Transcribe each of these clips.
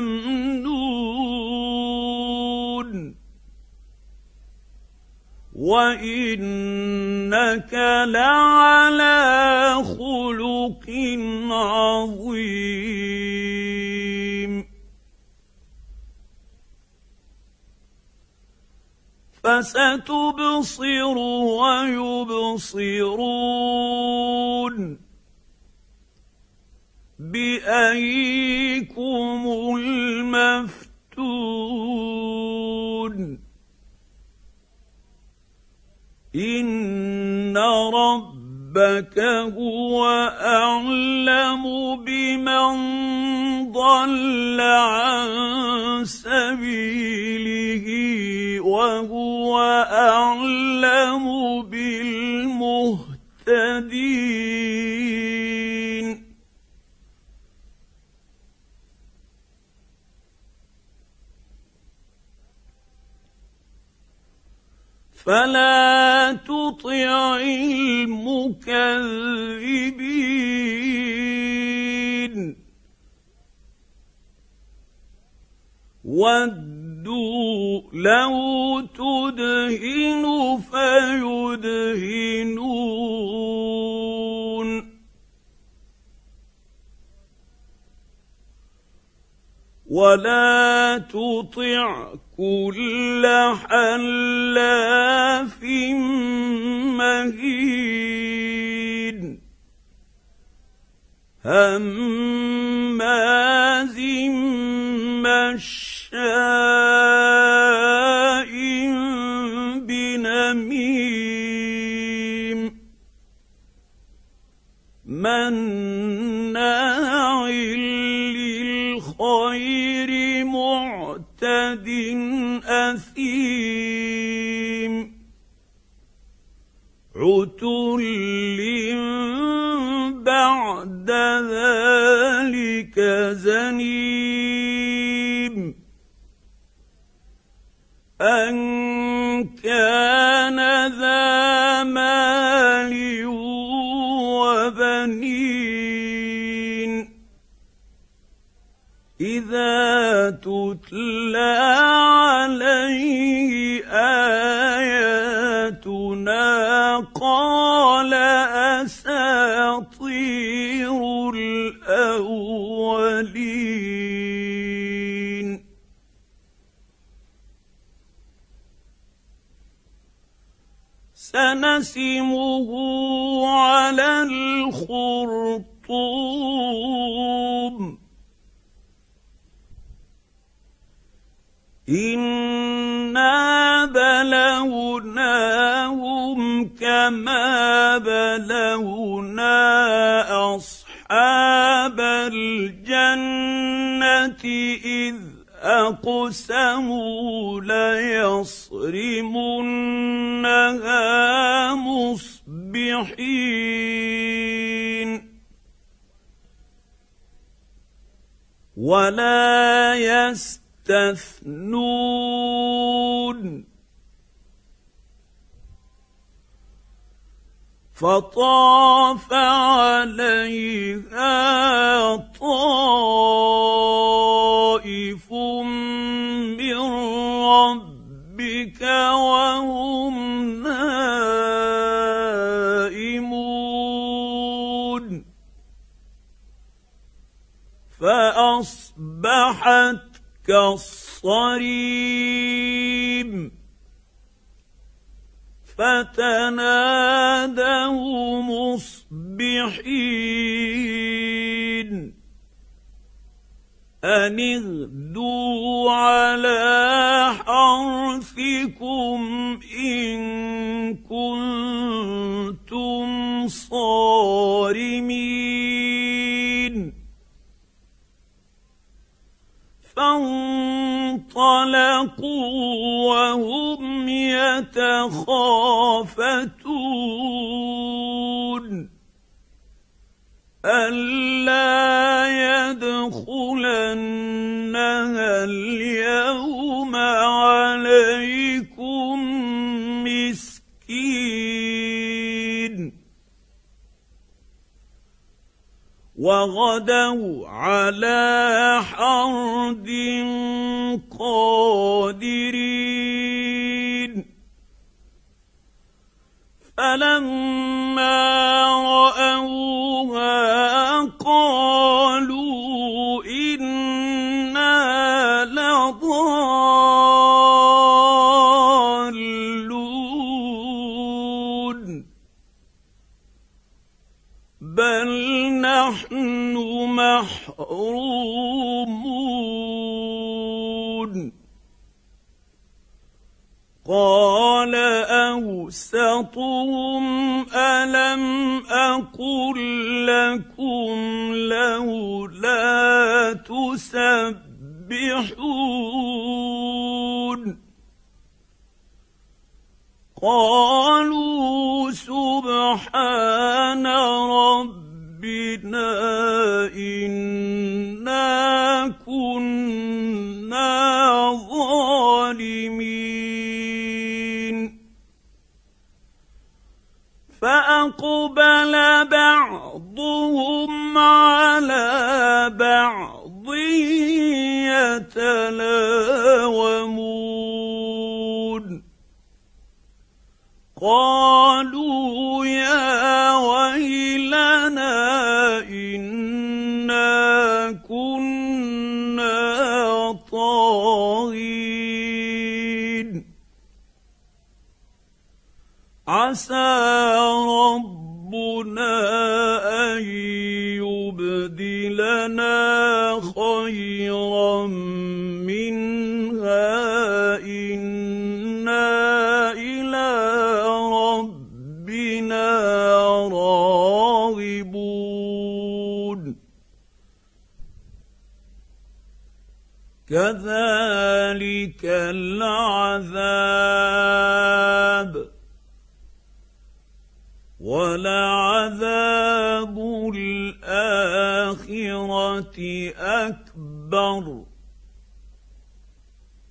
ممنون وانك لعلى خلق عظيم فستبصر ويبصرون بأيكم المفتون إن ربك هو أعلم بمن ضل عن سبيله وهو أعلم بالمهتدين فلا تطع المكذبين. ودوا لو تدهن فيدهنون. ولا تطع كل حلاف مهين هماز مشاء بنميم مناع للخير معتد أثيم. عتل بعد ذلك زنيم. أن كان إذا تتلى عليه آياتنا قال أساطير الأولين. سنسمه على الخرطوم. انا بلوناهم كما بلونا اصحاب الجنه اذ اقسموا ليصرمنها مصبحين ولا يستثنون فطاف عليها طائف. ان اغدوا على حرثكم ان كنتم صارمين فانطلقوا وهم يتخافتون الا يدخلنها اليوم عليكم مسكين. وغدوا على حرد قادرين. فلما راوها الم أقل لكم لولا تسبحون قالوا سبحان ربنا أنا فأقبل بعضهم على بعض يتلاومون. قالوا عسى ربنا أن يبدلنا خيرا منها. إنا إلى ربنا راغبون. كذلك العذاب. ولعذاب الآخرة أكبر.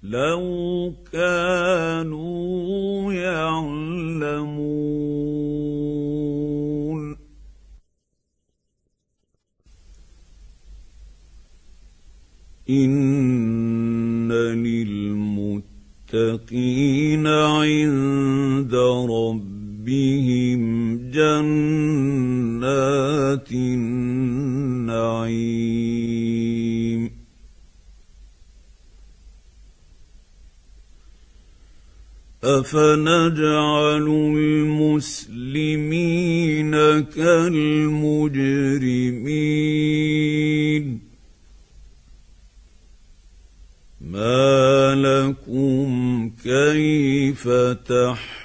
لو كانوا يعلمون. إن للمتقين عند ربهم جنات النعيم. أفنجعل المسلمين كالمجرمين. ما لكم كيف تحكمون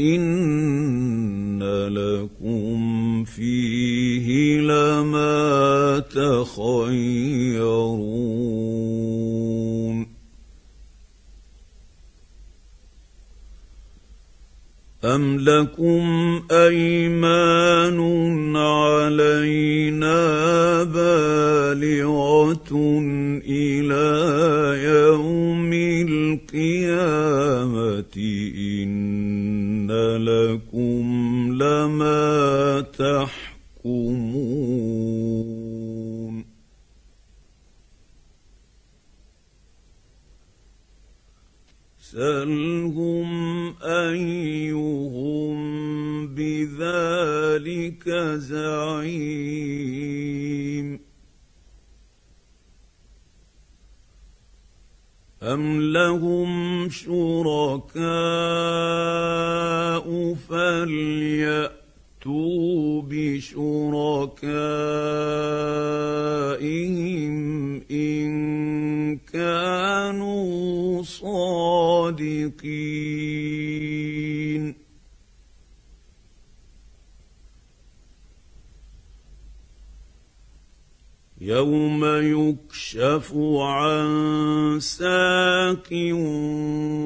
إن لكم فيه لما تخيرون أم لكم أيمان علينا بالغة القيامة إن لكم لما تحكمون. سلهم أيهم بذلك زعيم. أم لهم شركاء فليأتوا بشركائهم إن كانوا صادقين يوم يكشف عن ساق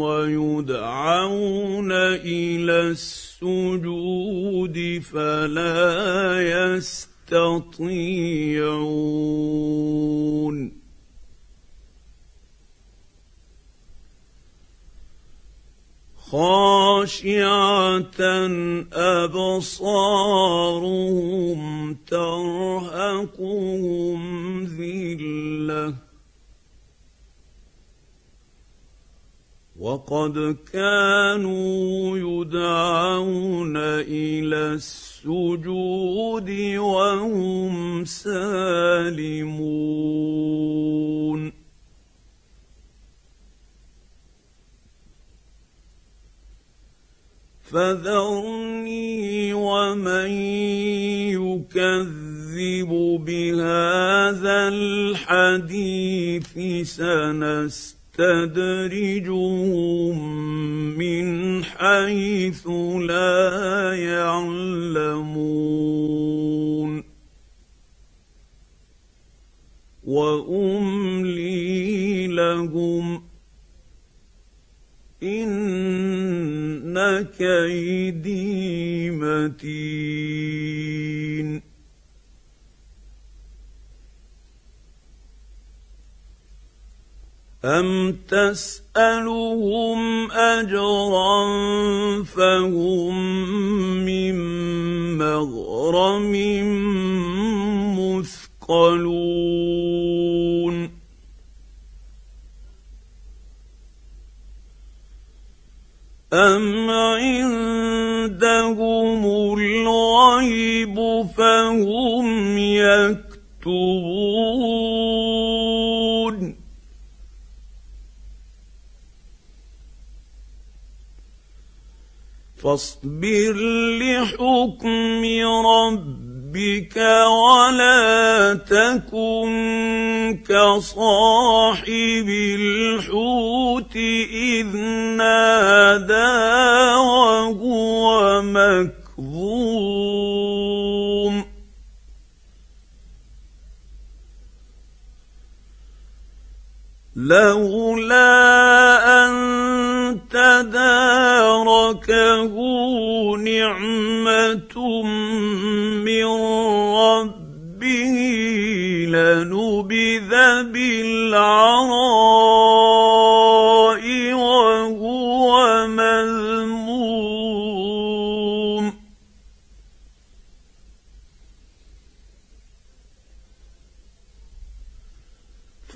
ويدعون إلى السجود فلا يستطيعون. خاشعة أبصارهم ترهقهم ذلة. وقد كانوا يدعون إلى السجود وهم سالمون. فذرني ومن يكذب بهذا الحديث سنستدرجهم من حيث لا يعلمون. واملي كيدي متين. أم تسألهم أجرا فهم من مغرم مثقلون. أم عندهم الغيب فهم يكتبون فاصبر لحكم ربك ربك ولا تكن كصاحب الحوت إذ نادى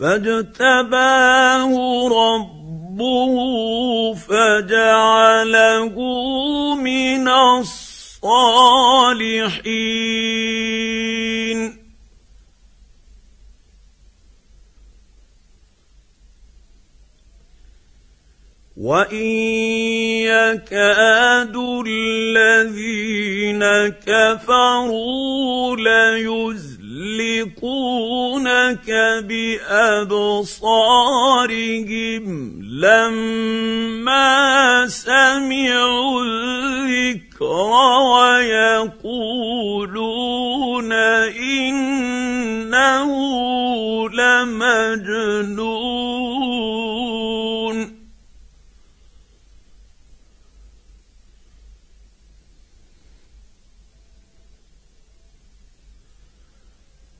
فاجتباه ربه فجعله من الصالحين. وان يكاد الذين كفروا ليزلقونك بابصارهم لما سمعوا الذكر ويقولون انه لمجنون